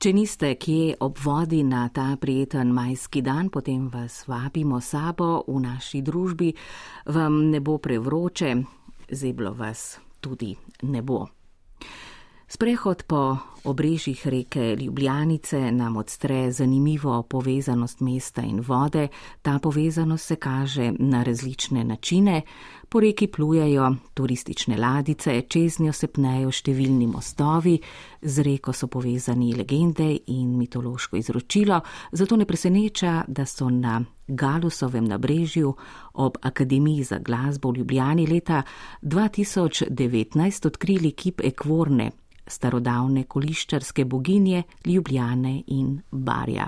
Če niste kje ob vodi na ta prijeten majski dan, potem vas vabimo sabo v naši družbi, vam ne bo prevroče, zeblo vas tudi ne bo. Sprehod po obrežjih reke Ljubljanice nam odstre zanimivo povezanost mesta in vode. Ta povezanost se kaže na različne načine. Po reki plujejo turistične ladice, čez njo se pnejo številni mostovi, z reko so povezani legende in mitološko izročilo, zato ne preseneča, da so na Galusovem nabrežju ob Akademiji za glasbo v Ljubljani leta 2019 odkrili kip Ekvorne, starodavne koliščarske boginje Ljubljane in Barja.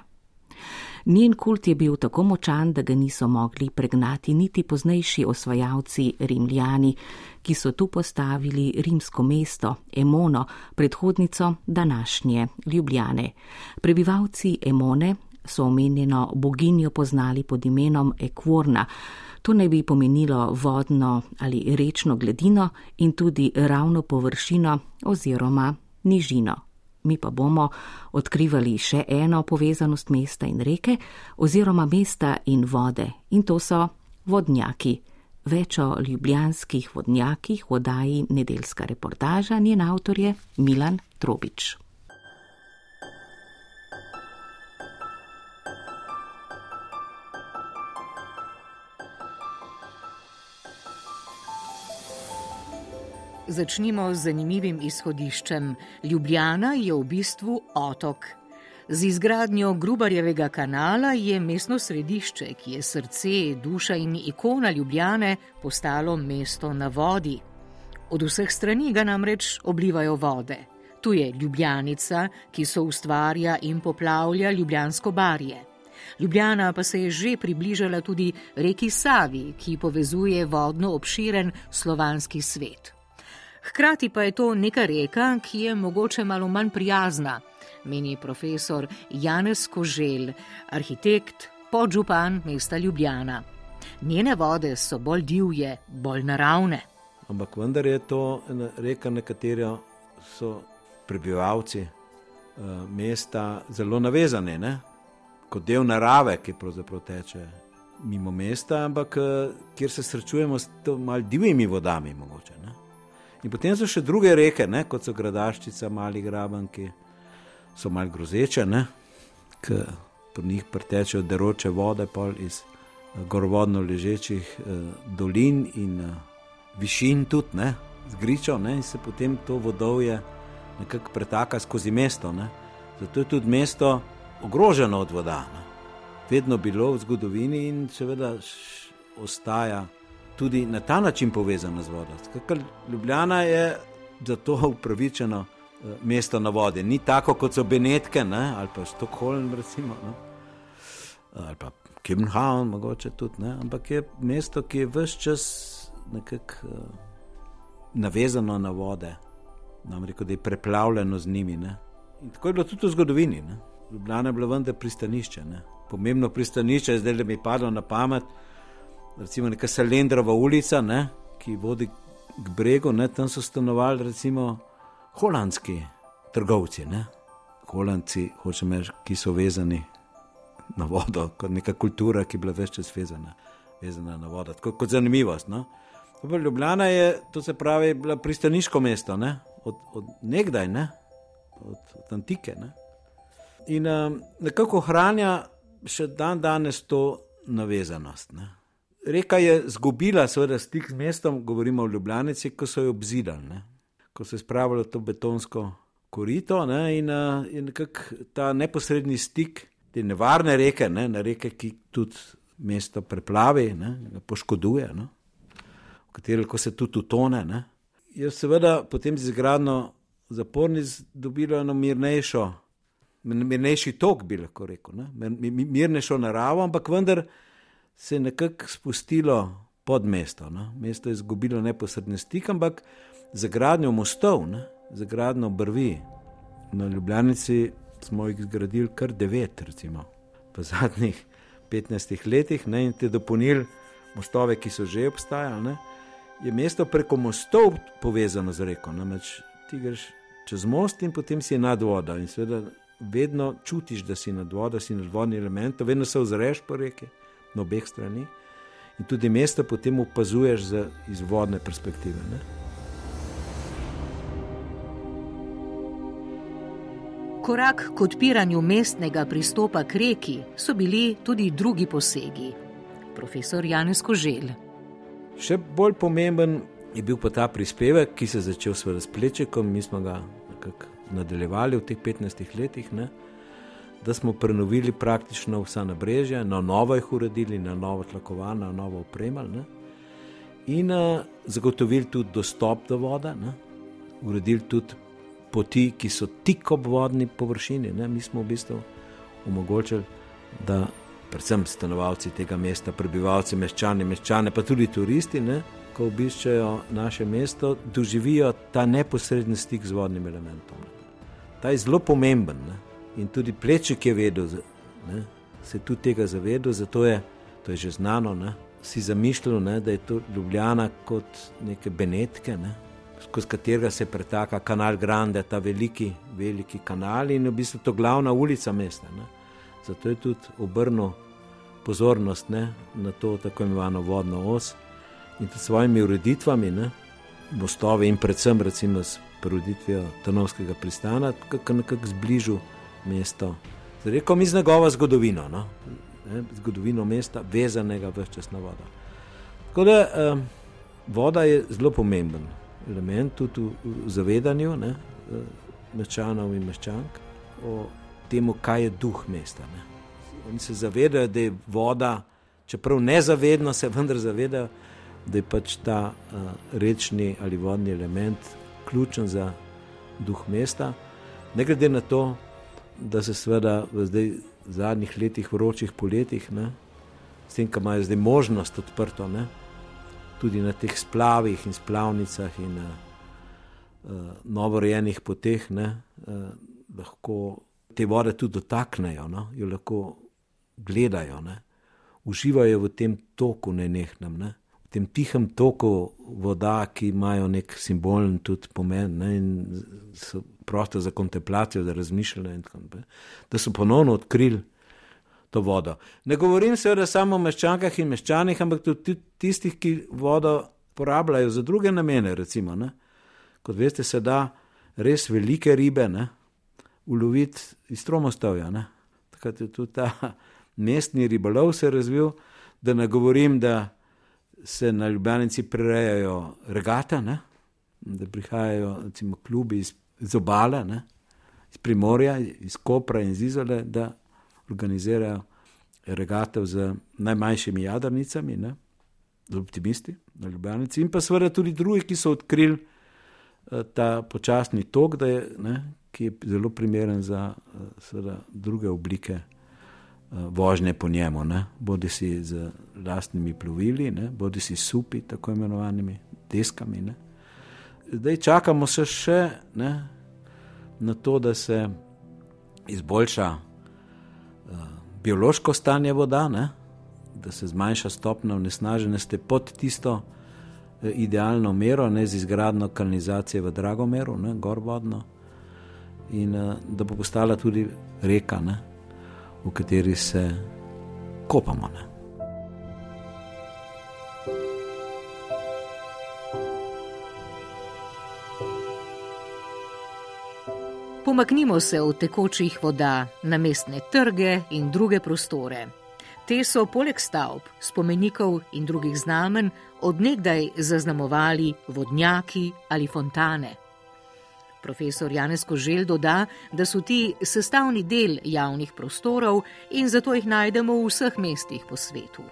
Njen kult je bil tako močan, da ga niso mogli pregnati niti poznejši osvajalci Rimljani, ki so tu postavili rimsko mesto Emono, predhodnico današnje Ljubljane. Prebivalci Emone so omenjeno boginjo poznali pod imenom Ekvorna. To naj bi pomenilo vodno ali rečno gladino in tudi ravno površino oziroma nižino. Mi pa bomo odkrivali še eno povezanost mesta in reke oziroma mesta in vode in to so vodnjaki. Več o ljubljanskih vodnjakih v oddaji Nedeljska reportaža njen avtor je Milan Trobič. Začnimo z zanimivim izhodiščem. Ljubljana je v bistvu otok. Z izgradnjo Grubarjevega kanala je mestno središče, ki je srce, duša in ikona Ljubljane, postalo mesto na vodi. Od vseh strani ga namreč oblivajo vode. Tu je Ljubljanica, ki so ustvarja in poplavlja Ljubljansko barje. Ljubljana pa se je že približala tudi reki Savi, ki povezuje vodno obširen slovanski svet. Hkrati pa je to neka reka, ki je mogoče malo manj prijazna, meni profesor Janez Kožel, arhitekt, podžupan mesta Ljubljana. Njene vode so bolj divje, bolj naravne. Ampak vendar je to reka, na katero so prebivalci uh, mesta zelo navezani, ne? kot del narave, ki pravzaprav teče mimo mesta, ampak uh, kjer se srečujemo s malo divjimi vodami. Mogoče, In potem so še druge reke, ne, kot so Gradaščica, Mali Graben, ki so mal grozeče, ki po njih pretečejo deroče vode iz eh, gorovodno ležečih eh, dolin in eh, višin tudi, ne, z gričo, ne, in se potem to vodovje nekako pretaka skozi mesto. Ne. Zato je tudi mesto ogroženo od voda. Ne. Vedno bilo v zgodovini in seveda ostaja tudi na ta način povezana z vodo. Skakaj, Ljubljana je zato upravičeno eh, mesto na vodi. Ni tako kot so Benetke ne? ali pa Stokholm, recimo, ne? ali pa Kemnhavn, mogoče tudi, ne? ampak je mesto, ki je vse čas nekako uh, navezano na vode, namreč da je preplavljeno z njimi. Ne? In tako je bilo tudi v zgodovini. Ne? Ljubljana je bila vendar pristanišče. Ne? Pomembno pristanišče zdaj, da mi je padlo na pamet recimo neka Salendrova ulica, ne, ki vodi k bregu, ne, tam so stanovali recimo holandski trgovci, ne, holandci, hočem reči, ki so vezani na vodo, kot neka kultura, ki je bila več čas vezana, vezana na vodo, tako kot zanimivost. No. Ljubljana je, to se pravi, bila pristaniško mesto, ne, od, od nekdaj, ne, od, od antike. Ne. In um, nekako ohranja še dan danes to navezanost. Ne. Reka je izgubila seveda stik z mestom, govorimo o Ljubljanici, ko so jo obzidali, ne? ko so spravili to betonsko korito ne? in, in ta neposredni stik te nevarne reke, ne? na reke, ki tudi mesto preplavi, ne? poškoduje, ne? v kateri se tudi utone. Ne? Je seveda potem z izgradno zapornic dobilo eno mirnejšo, mirnejši tok, bi lahko rekel, ne? mirnejšo naravo, ampak vendar se je nekako spustilo pod mesto. No? Mesto je izgubilo neposredni stik, ampak za gradnjo mostov, ne? za gradnjo brvi na Ljubljanici smo jih zgradili kar devet, recimo v zadnjih 15 letih, ne? in te dopolnili mostove, ki so že obstajali. Ne? Je mesto preko mostov povezano z reko. Namreč ti greš čez most in potem si nad vodo. In seveda vedno čutiš, da si nad vodo, si nad vodnim elementom, vedno se ozreš po reki, na obeh stranih. In tudi mesto potem opazuješ iz vodne perspektive. Ne? Korak k odpiranju mestnega pristopa k reki so bili tudi drugi posegi. Profesor Janez Koželj. Še bolj pomemben je bil pa ta prispevek, ki se je začel s Plečekom, mi smo ga nadaljevali v teh 15 letih, ne? Da smo prenovili praktično vsa nabrežja, na novo jih uredili, na novo tlakovali, na novo opremali in uh, zagotovili tudi dostop do vode, ne? uredili tudi poti, ki so tik ob vodni površini. Ne? Mi smo v bistvu omogočili, da predvsem stanovalci tega mesta, prebivalci, meščani, meščane, pa tudi turisti, ne? ko obiščajo naše mesto, doživijo ta neposredni stik z vodnim elementom. Ta je zelo pomemben ne? In tudi pleček je vedel, ne? se tudi tega zavedel, zato je to je že znano. Ne? Si zamišljal, ne, da je to Ljubljana kot neke Benetke, ne, skozi katerega se pretaka kanal Grande, ta veliki, veliki kanal in v bistvu to glavna ulica mesta. Ne. Zato je tudi obrnil pozornost ne, na to tako imenovano vodno os in s svojimi ureditvami, ne, mostove in predvsem recimo s ureditvijo Tanovskega pristana, kako nekako zbližil mesto. Rekel mi z njegovo zgodovino, no, ne, zgodovino mesta, vezanega vse čas na vodo. Tako da eh, voda je zelo pomemben element tudi v, v zavedanju ne, meščanov in meščank o tem, kaj je duh mesta. Ne. Oni se zavedajo, da je voda, čeprav nezavedno se vendar zavedajo, da je pač ta uh, rečni ali vodni element ključen za duh mesta. Ne glede na to, da se seveda v zdaj zadnjih letih, vročih poletjih, ne, s tem, da imajo zdaj možnost odprto, ne, tudi na teh splavih in splavnicah in uh, uh, novorejenih poteh, ne, uh, lahko te vode tudi dotaknejo, no, jo lahko gledajo, ne, uživajo v tem toku nenehnem. Ne tem tihem toku voda, ki imajo nek simbolen tudi pomen ne, in so prostor za kontemplacijo, za razmišljanje. Da so ponovno odkrili to vodo. Ne govorim seveda samo o meščankah in meščanih, ampak tudi tistih, ki vodo porabljajo za druge namene. Recimo, Kot veste, se da res velike ribe ne, uloviti iz Tromostavja. Takrat je tudi ta mestni ribolov se razvil, da ne govorim, da se na Ljubljanici prirejajo regate, ne? da prihajajo recimo, klubi iz, iz obale, ne? iz Primorja, iz Kopra in iz Izole, da organizirajo regate z najmanjšimi jadrnicami, ne? z optimisti na Ljubljanici. In pa seveda tudi drugi, ki so odkrili uh, ta počasni tok, je, ne? ki je zelo primeren za uh, druge oblike. Eh, vožnje po njemu, ne? bodi si z lastnimi plovili, ne? bodi si supi, tako imenovanimi deskami. Ne? Zdaj čakamo se še ne? na to, da se izboljša uh, biološko stanje voda, ne? da se zmanjša stopnja onesnaženosti pod tisto uh, idealno mero, ne z izgradno kanalizacije v Dragomeru, ne? gorvodno, in uh, da bo postala tudi reka. Ne? v kateri se kopamo. Ne? Pomaknimo se od tekočih voda na mestne trge in druge prostore. Te so poleg stavb, spomenikov in drugih znamen odnegdaj zaznamovali vodnjaki ali fontane. Profesor Janez Koželj doda, da so ti sestavni del javnih prostorov in zato jih najdemo v vseh mestih po svetu.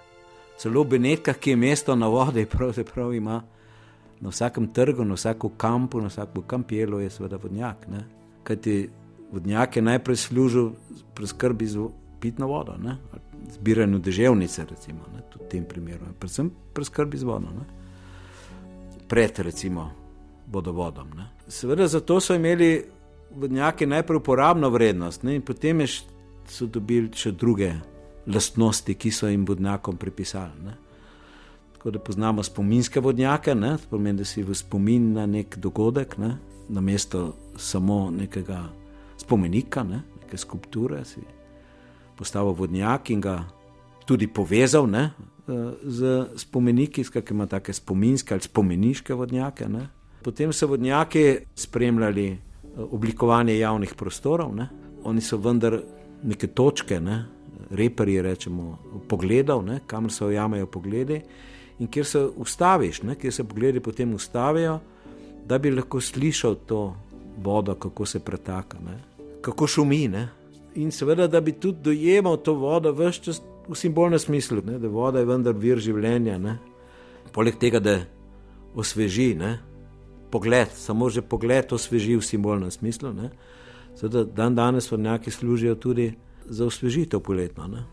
Celo Benetka, ki je mesto na vodi, pravzaprav ima na vsakem trgu, na vsakem kampu, na vsakem kampijelu, je seveda vodnjak. Ne? Kaj ti vodnjak je najprej služil pri skrbi z pitno vodo, ne? zbiranju deževnice, recimo, ne? tudi v tem primeru, predvsem pri skrbi z vodo. Ne? Pred, recimo, vodovodom. Ne. Seveda, zato so imeli vodnjaki najprej uporabno vrednost, ne, in potem so dobili še druge lastnosti, ki so jim vodnjakom pripisali. Ne. Tako da poznamo spominske vodnjake, ne, pomeni, da si v spomin na nek dogodek, ne, na mesto samo nekega spomenika, ne, neke skulpture, si postavil vodnjak in ga tudi povezal ne, z spomeniki, ki ima take spominske ali spomeniške vodnjake. Ne. Potem so vodnjaki spremljali oblikovanje javnih prostorov, ne. oni so vendar neke točke, ne, reperji, rečemo, pogledov, ne, kamor se ujamajo pogledi in kjer se ustaviš, ne, kjer se pogledi potem ustavijo, da bi lahko slišal to vodo, kako se pretaka, ne, kako šumi. Ne. In seveda, da bi tudi dojemal to vodo v vse čas v simbolnem smislu, ne, da voda je vendar vir življenja. Ne. Poleg tega, da osveži, ne, pogled, samo že pogled osveži v simbolnem smislu. Ne. Seveda, dan danes vodnjaki služijo tudi za osvežitev poletno. Ne,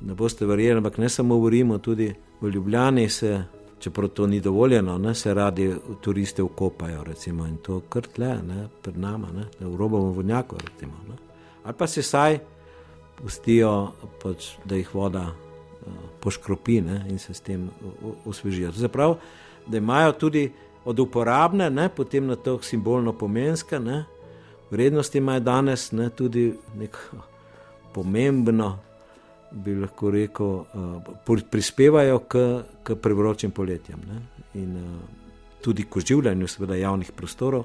ne boste verjeli, ampak ne samo v Rimu, tudi v Ljubljani se, čeprav to ni dovoljeno, ne, se radi turiste ukopajo recimo, in to kar tle, ne, pred nama, ne, v robovem vodnjaku. Recimo, Ali pa se saj pustijo, pač, da jih voda uh, poškropi ne, in se s tem osvežijo. Zaprav, da imajo tudi od uporabne, ne, potem na to simbolno pomenske. Ne, vrednosti imajo danes ne, tudi neko pomembno, bi lahko rekel, uh, prispevajo k, k prevročim poletjem ne, in uh, tudi k oživljanju seveda javnih prostorov,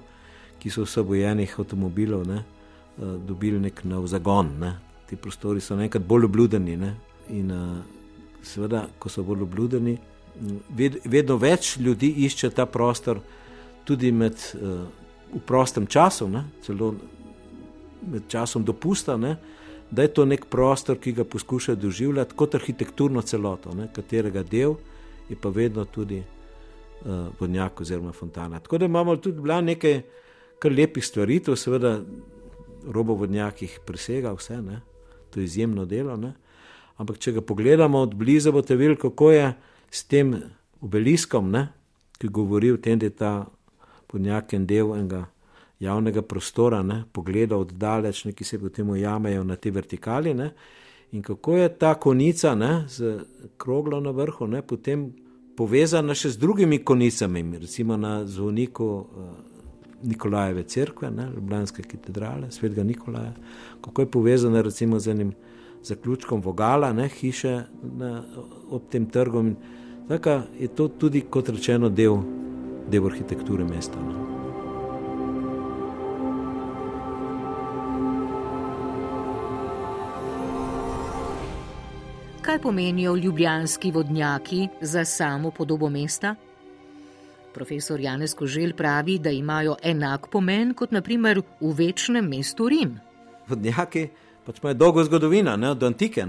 ki so vse bojenih avtomobilov ne, uh, dobili nek nov zagon. Ne. Ti prostori so enkrat bolj obludeni ne, in uh, seveda, ko so bolj obludeni. Ved, vedno več ljudi išče ta prostor, tudi med, uh, v prostem času, ne, celo med časom dopusta, ne, da je to nek prostor, ki ga poskušajo doživljati kot arhitekturno celoto, ne, katerega del je pa vedno tudi uh, vodnjak oziroma fontana. Tako da imamo tudi nekaj kar lepih stvari, to seveda robo vodnjakih presega vse, ne, to je izjemno delo. Ne. Ampak če ga pogledamo od blizu, boste videli, kako je s tem obeliskom, ne, ki govori o tem, da je ta vodnjak en del enega javnega prostora, ne, pogleda od daleč, ki se potem ujamejo na te vertikali. Ne, in kako je ta konica ne, z kroglo na vrhu, ne, potem povezana še z drugimi konicami, recimo na zvoniku uh, Nikolajeve cerkve, ne, Ljubljanske katedrale, svetega Nikolaja, kako je povezana recimo z enim zaključkom vogala, ne, hiše na, ob tem trgu. Tako je to tudi, kot rečeno, del, del arhitekture mesta. Ne. Kaj pomenijo ljubljanski vodnjaki za samo podobo mesta? Profesor Janez Koželj pravi, da imajo enak pomen kot naprimer v večnem mestu Rim. Vodnjaki pač imajo dolgo zgodovino, ne, od antike,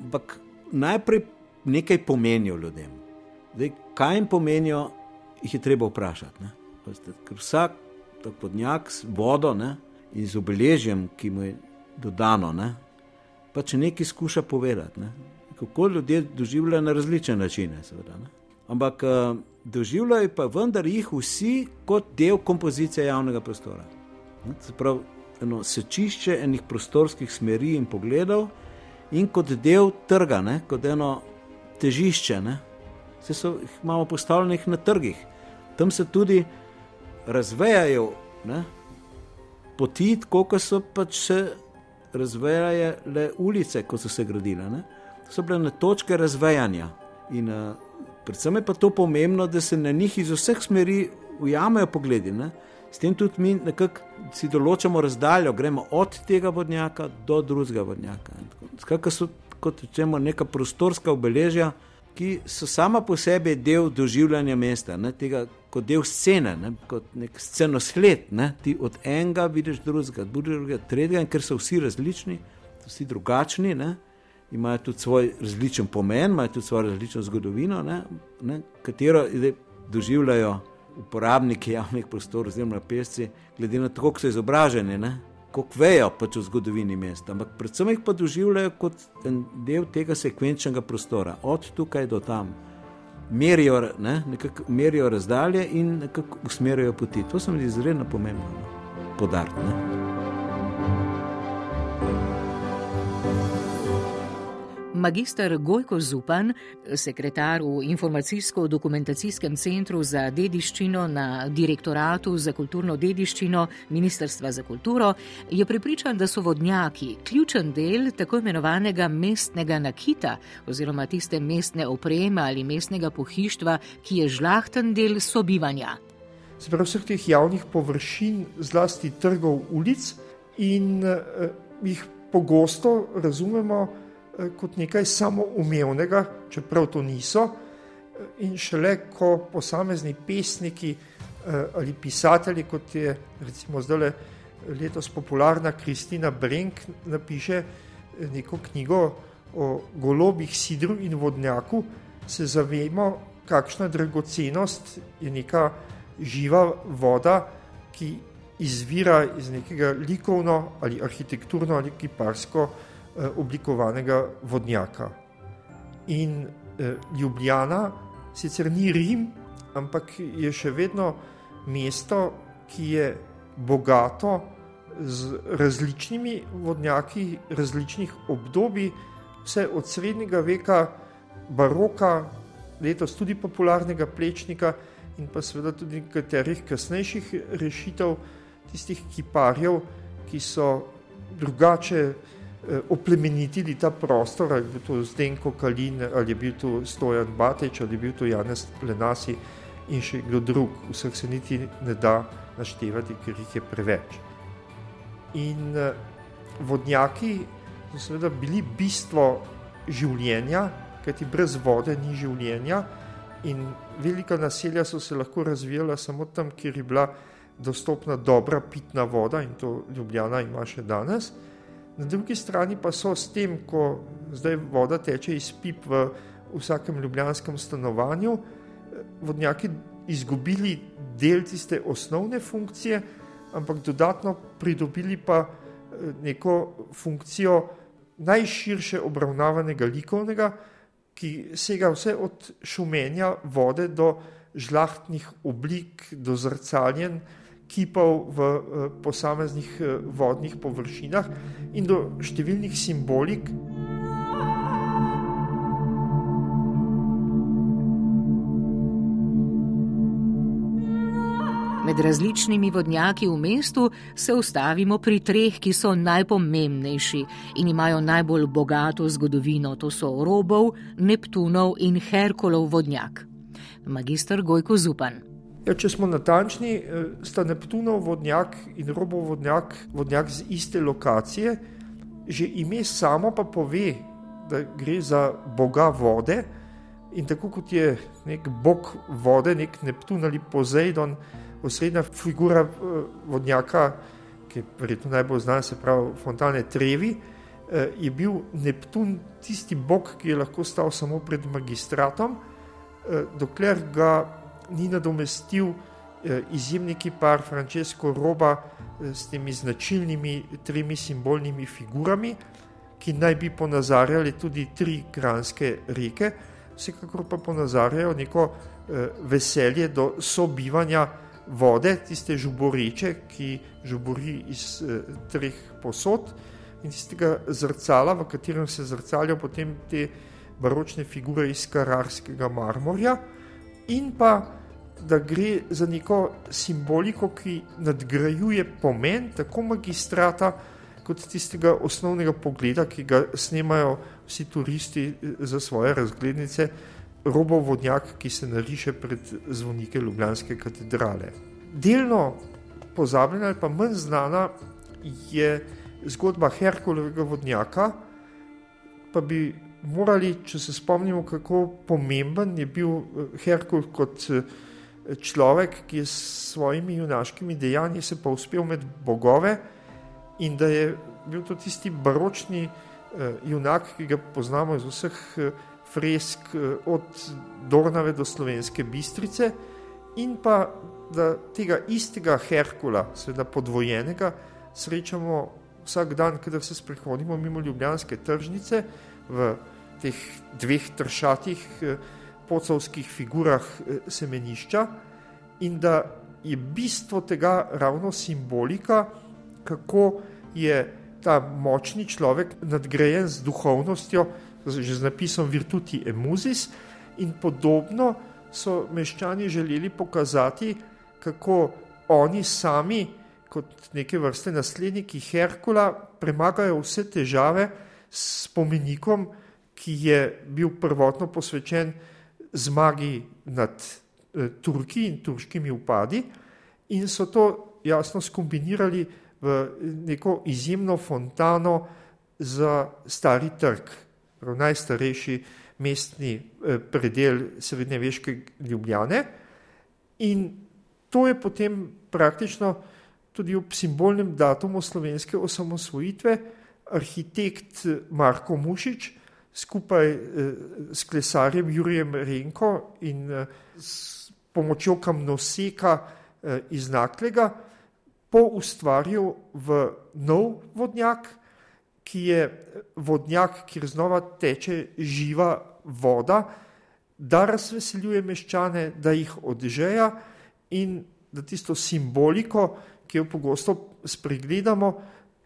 ampak najprej nekaj pomenijo ljudem. Zdaj, kaj jim pomenijo, jih je treba vprašati. Ne. Ker vsak vodnjak z vodo ne, in z obeležjem, ki mu je dodano, ne, pač nekaj skuša povedati. Ne kako ljudje doživljajo na različne načine. Seveda, Ampak uh, doživljajo pa vendar jih vsi kot del kompozicije javnega prostora. Prav, eno sečišče enih prostorskih smeri in pogledov, in kot del trga, ne? kot eno težišče. Vse so jih imamo postavljenih na trgih. Tam se tudi razvejajo ne? poti, kot so pač se razvejale ulice, ko so se gradile. Ne? So bile na točke razvejanja. In uh, predvsem je pa to pomembno, da se na njih iz vseh smeri ujamejo pogledi. Ne? S tem tudi mi nekako si določamo razdaljo, gremo od tega vodnjaka do drugega vodnjaka. Skratka, so kot rečemo neka prostorska obeležja, ki so sama po sebi del doživljanja mesta, ne? tega kot del scene, ne? kot nek scenosled. Ne? Ti od enega vidiš drugega, drugega, tretjega, in ker so vsi različni, vsi drugačni. Ne? Imajo tudi svoj različen pomen, imajo tudi svojo različno zgodovino, ne, ne, katero doživljajo uporabniki javnih prostorov, oziroma pesci, glede na to, kako so izobraženi, kako vejo pač o zgodovini mesta. Ampak predvsem jih pa doživljajo kot en del tega sekvenčnega prostora, od tukaj do tam. Merijo, ne, merijo razdalje in usmerjajo poti. To se mi zdi izredno pomembno no, Magister Gojko Zupan, sekretar v Informacijsko-dokumentacijskem centru za dediščino na Direktoratu za kulturno dediščino Ministrstva za kulturo, je pripričan, da so vodnjaki ključen del tako imenovanega mestnega nakita oziroma tiste mestne opreme ali mestnega pohištva, ki je žlahten del sobivanja. Se pravi, vseh teh javnih površin, zlasti trgov, ulic, in uh, jih pogosto razumemo kot nekaj samoumevnega, čeprav to niso. In šele ko posamezni pesniki uh, ali pisatelji, kot je recimo zdaj letos popularna Kristina Brenk, napiše neko knjigo o golobih, sidru in vodnjaku, se zavemo, kakšna dragocenost je neka živa voda, ki izvira iz nekega likovno ali arhitekturno ali kiparsko eh, oblikovanega vodnjaka. In eh, Ljubljana sicer ni Rim, ampak je še vedno mesto, ki je bogato z različnimi vodnjaki, različnih obdobij, vse od srednjega veka, baroka, letos tudi popularnega plečnika in pa seveda tudi nekaterih kasnejših rešitev, tistih kiparjev, ki so drugače eh, oplemenitili ta prostor, ali je bil to Zdenko Kalin, ali je bil to Stojan Bateč, ali je bil to Janez Lenasi in še kdo drug. Vseh se niti ne da naštevati, ker jih je preveč. In eh, vodnjaki so seveda bili bistvo življenja, kajti brez vode ni življenja in velika naselja so se lahko razvijala samo tam, kjer je bila dostopna dobra pitna voda in to Ljubljana ima še danes. Na drugi strani pa so s tem, ko zdaj voda teče iz pip v vsakem ljubljanskem stanovanju, vodnjaki izgubili del tiste osnovne funkcije, ampak dodatno pridobili pa eh, neko funkcijo najširše obravnavanega likovnega, ki sega vse od šumenja vode do žlahtnih oblik, do zrcaljen, kipov v eh, posameznih eh, vodnih površinah in do številnih simbolik. Med različnimi vodnjaki v mestu se ustavimo pri treh, ki so najpomembnejši in imajo najbolj bogato zgodovino. To so Robov, Neptunov in Herkulov vodnjak. Magistr Gojko Zupan. Ja, če smo natančni, eh, sta Neptunov vodnjak in Robov vodnjak, vodnjak z iste lokacije, že ime samo pa pove, da gre za boga vode. In tako kot je nek bog vode, nek Neptun ali Poseidon, osrednja figura eh, vodnjaka, ki je verjetno najbolj znan, se pravi Fontane Trevi, eh, je bil Neptun tisti bog, ki je lahko stal samo pred magistratom, dokler ga ni nadomestil eh, izjemni kipar Francesco Roba eh, s temi značilnimi tremi simbolnimi figurami, ki naj bi ponazarjali tudi tri kranske reke, vsekakor pa ponazarjajo neko eh, veselje do sobivanja vode, tiste žuboreče, ki žubori iz treh posod in tistega zrcala, v katerem se zrcalijo potem te baročne figure iz kararskega marmorja in pa da gre za neko simboliko, ki nadgrajuje pomen tako magistrata, kot tistega osnovnega pogleda, ki ga snemajo vsi turisti eh, za svoje razglednice, robov vodnjak, ki se nariše pred zvonike Ljubljanske katedrale. Delno pozabljena ali pa manj znana je zgodba Herkulovega vodnjaka, pa bi morali, če se spomnimo, kako pomemben je bil eh, Herkul kot eh, človek, ki je s svojimi junaškimi dejanji se pa uspel med bogove in da je bil to tisti baročni eh, junak, ki ga poznamo iz vseh eh, fresk od Dornave do slovenske bistrice in pa da tega istega Herkula, seveda podvojenega, srečamo vsak dan, kadar se sprehodimo mimo ljubljanske tržnice v teh dveh tršatih pocovskih figurah eh, semenišča in da je bistvo tega ravno simbolika, kako je ta močni človek nadgrajen z duhovnostjo, že z napisom Virtuti Emusis, in podobno so meščani želeli pokazati, kako oni sami, kot neke vrste nasledniki Herkula, premagajo vse težave spomenikom, ki je bil prvotno posvečen zmagi nad eh, Turki in turškimi upadi, in so to jasno skombinirali v neko izjemno fontano za stari trg, najstarejši mestni eh, predel srednjeveške Ljubljane. In to je potem praktično tudi ob simbolnem datumu slovenske osamosvojitve arhitekt Marko Mušič skupaj eh, s klesarjem Jurijem Renko in eh, s pomočjo kamnoseka iz Naklega poustvaril v nov vodnjak, ki je vodnjak, kjer znova teče živa voda, da razveseljuje meščane, da jih odžeja in da tisto simboliko, ki jo pogosto spregledamo,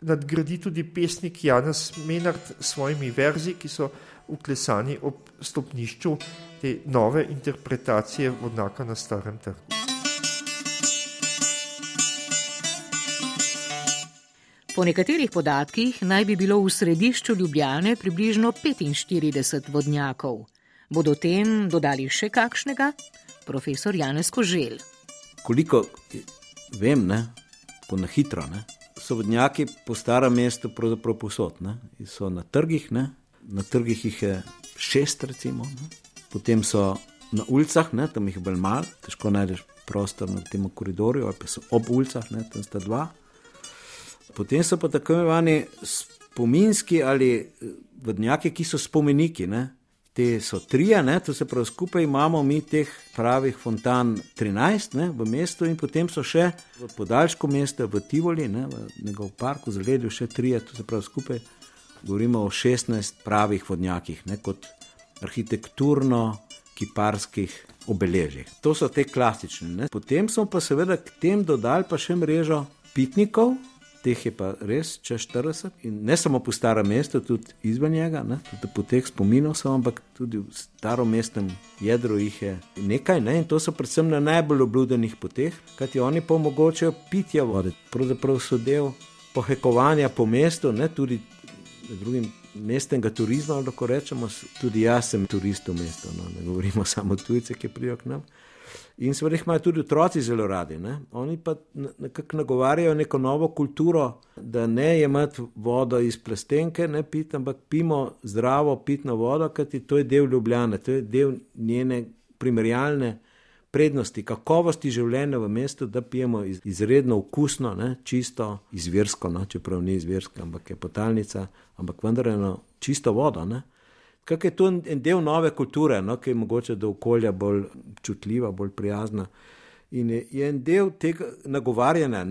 nadgradi tudi pesnik Janez Menard s svojimi verzi, ki so uklesani ob stopnišču te nove interpretacije vodnaka na starem trgu. Po nekaterih podatkih naj bi bilo v središču Ljubljane približno 45 vodnjakov. Bodo tem dodali še kakšnega? Profesor Janez Kožel. Koliko vem, ne, po na hitro, ne, so vodnjaki po starem mestu pravzaprav posod. Ne, so na trgih, ne, na trgih jih je šest, recimo, ne, potem so na ulicah, ne, tam jih je bolj malo, težko najdeš prostor na tem koridorju, ali pa so ob ulicah, ne, tam sta dva. Potem so pa tako imenovani spominski ali eh, vodnjaki, ki so spomeniki. Ne? Te so tri, to se pravi, skupaj imamo mi teh pravih fontan 13 ne, v mestu, in potem so še v podaljšku mesta, v Tivoli, ne, v njegovem parku, zgledu še tri, to se pravi, skupaj govorimo o 16 pravih vodnjakih, ne, kot arhitekturno-kiparskih obeležjih. To so te klasične. Ne. Potem smo pa seveda k tem dodali pa še mrežo pitnikov, teh je pa res čez 40 in ne samo po starem mestu, tudi izven njega, ne? tudi po teh spominov so, ampak tudi v starem mestnem jedru jih je nekaj ne? in to so predvsem na najbolj obludenih poteh, kajti oni pa omogočajo pitje vode. Pravzaprav so del pohekovanja po mestu, ne? tudi drugim. Mestnega turizma, lahko rečemo, tudi jaz sem turist v mestu, no, ne govorimo samo tujce, ki prijo k nam. In seveda jih imajo tudi otroci zelo radi. Ne? Oni pa nekako nagovarjajo neko novo kulturo, da ne jemati vodo iz plastenke, ne piti, ampak pimo zdravo pitno vodo, kajti to je del ljubljene, to je del njene primerjalne prednosti, kakovosti življenja v mestu, da pijemo iz, izredno okusno, ne? čisto izvirsko, no? čeprav ni izvirska, ampak je potalnica, ampak vendar eno čisto vodo. Ne? Kaj je to en del nove kulture, no, ki je mogoče do okolja bolj čutljiva, bolj prijazna. In je, je en del tega nagovarjanja,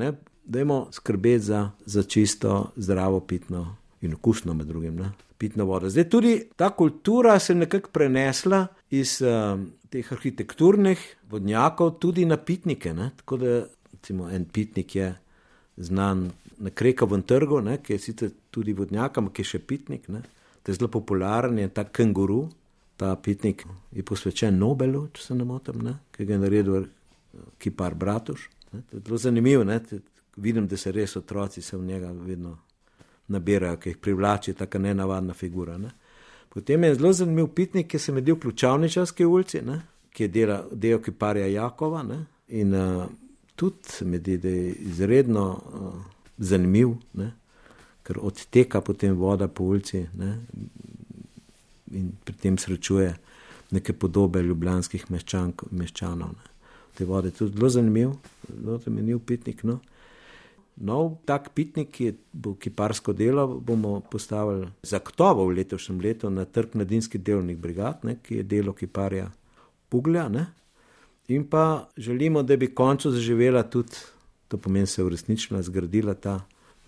da imamo skrbeti za, za čisto, zdravo, pitno in okusno, med drugim, ne, pitno vodo. Zdaj tudi ta kultura se je nekako prenesla iz uh, teh arhitekturnih vodnjakov tudi na pitnike. Ne, tako da recimo, en pitnik je znan na Krekovem trgu, ne, ki je sicer tudi vodnjak, ampak je še pitnik. Ne, je zelo popularen, je ta kenguru, ta pitnik je posvečen Nobelu, če se ne motim, ne? ki ga je naredil Kipar Bratuš. Ne? To je zelo zanimivo, ne? vidim, da se res otroci se v njega vedno nabirajo, ki jih privlači taka nenavadna figura. Ne? Potem je zelo zanimiv pitnik, ki se med v Ključavničarski ulici, ne? ki je dela, del Kiparja Jakova ne? in uh, tudi med je izredno uh, zanimiv. Ne? Ker odteka potem voda po ulici ne, in pri tem srečuje neke podobe ljubljanskih meščan, meščanov. Ne. Te vode je tudi zelo zanimiv, zelo zanimiv pitnik. No. Nov tak pitnik, ki je bo kiparsko delo, bomo postavili zagotovo v letošnjem letu na trg mladinskih delovnih brigad, ne, ki je delo kiparja Puglja. Ne. In pa želimo, da bi končno zaživela tudi, to pomeni, se uresničila, zgradila ta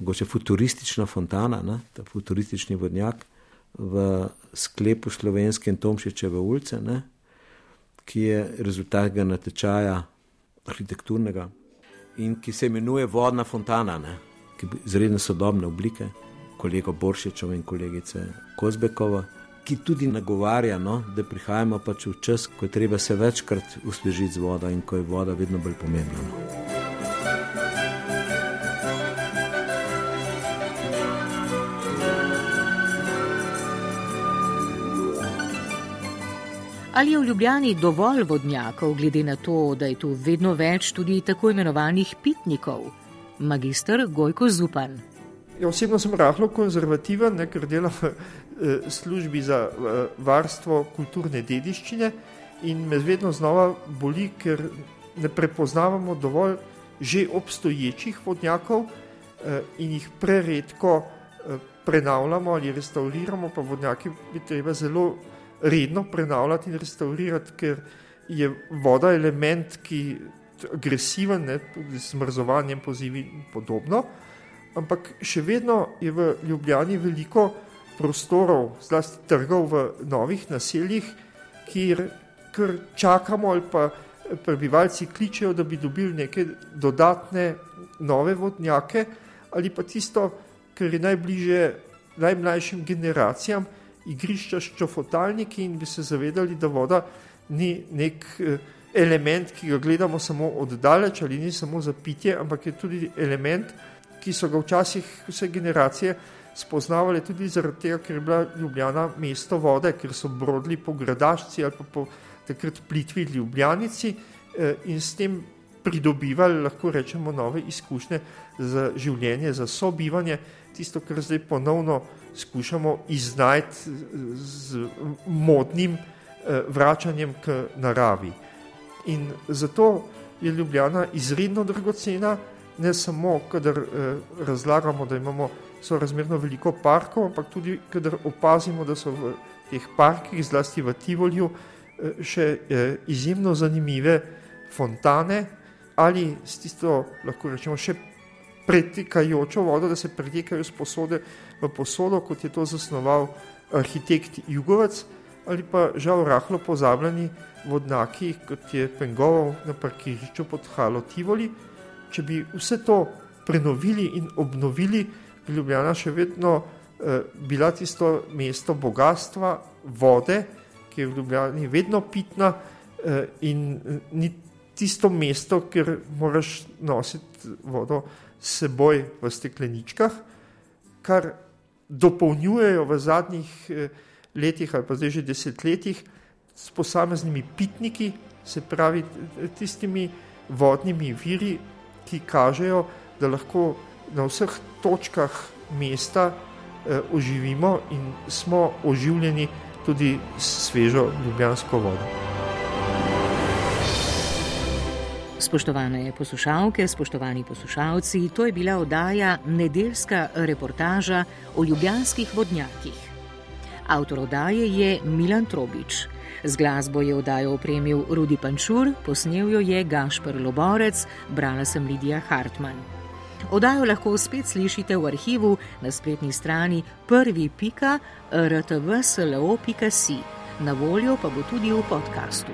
mogoče futuristična fontana, ne, ta futuristični vodnjak v sklepu slovenske in Tomšičeve ulice, ne, ki je rezultat natečaja arhitekturnega in ki se imenuje Vodna fontana, ne, ki je izredno sodobne oblike, kolega Boršičov in kolegice Kozbekova, ki tudi nagovarja, no, da prihajamo pač v čas, ko je treba se večkrat usvežiti z vodo in ko je voda vedno bolj pomembna. No. Ali je v Ljubljani dovolj vodnjakov, glede na to, da je tu vedno več tudi tako imenovanih pitnikov? Magistr Gojko Zupan. Ja, osebno sem rahlo konzervativen, ne, ker delam v eh, službi za eh, varstvo kulturne dediščine in me vedno znova boli, ker ne prepoznavamo dovolj že obstoječih vodnjakov eh, in jih preredko prenavljamo ali restauriramo, pa vodnjaki bi treba zelo redno prenavljati in restaurirati, ker je voda element, ki je agresiven, ne, tudi z mrzovanjem, pozivi in podobno. Ampak še vedno je v Ljubljani veliko prostorov, zlasti trgov v novih naseljih, kjer kar čakamo ali pa prebivalci kličejo, da bi dobili neke dodatne nove vodnjake ali pa tisto, kar je najbliže najmlajšim generacijam, igrišča s čofotalniki in bi se zavedali, da voda ni nek eh, element, ki ga gledamo samo oddaleč ali ni samo za pitje, ampak je tudi element, ki so ga včasih vse generacije spoznavali tudi zaradi tega, ker je bila Ljubljana mesto vode, ker so brodili po gradašci ali pa po takrat plitvi Ljubljanici eh, in s tem pridobivali, lahko rečemo, nove izkušnje za življenje, za sobivanje, tisto, kar zdaj ponovno skušamo iznajti z modnim eh, vračanjem k naravi. In zato je Ljubljana izredno dragocena, ne samo, kadar eh, razlagamo, da imamo sorazmerno veliko parkov, ampak tudi, kadar opazimo, da so v teh parkih, zlasti v Tivolju, eh, še izjemno zanimive fontane ali s tisto, lahko rečemo, še pretekajočo vodo, da se pretekajo z posode v posodo, kot je to zasnoval arhitekt Jugovec, ali pa žal rahlo pozabljeni vodnaki, kot je Pengovov na parkirišču pod Halo Tivoli, če bi vse to prenovili in obnovili, bi Ljubljana še vedno eh, bila tisto mesto bogatstva, vode, ki je v Ljubljani vedno pitna eh, in eh, ni tisto mesto, kjer moraš nositi vodo seboj v stekleničkah, kar dopolnjujejo v zadnjih eh, letih ali pa zdaj že desetletjih s posameznimi pitniki, se pravi tistimi vodnimi viri, ki kažejo, da lahko na vseh točkah mesta eh, oživimo in smo oživljeni tudi s svežo ljubljansko vodo. Spoštovane poslušalke, spoštovani poslušalci, to je bila oddaja nedeljska reportaža o ljubljanskih vodnjakih. Avtor oddaje je Milan Trobič. Z glasbo je oddajo opremil Rudi Pančur, posnel jo je Gašpr Loborec, brala sem Lidija Hartmann. Oddajo lahko spet slišite v arhivu na spletni strani prvi.rtvslo.si, na voljo pa bo tudi v podkastu.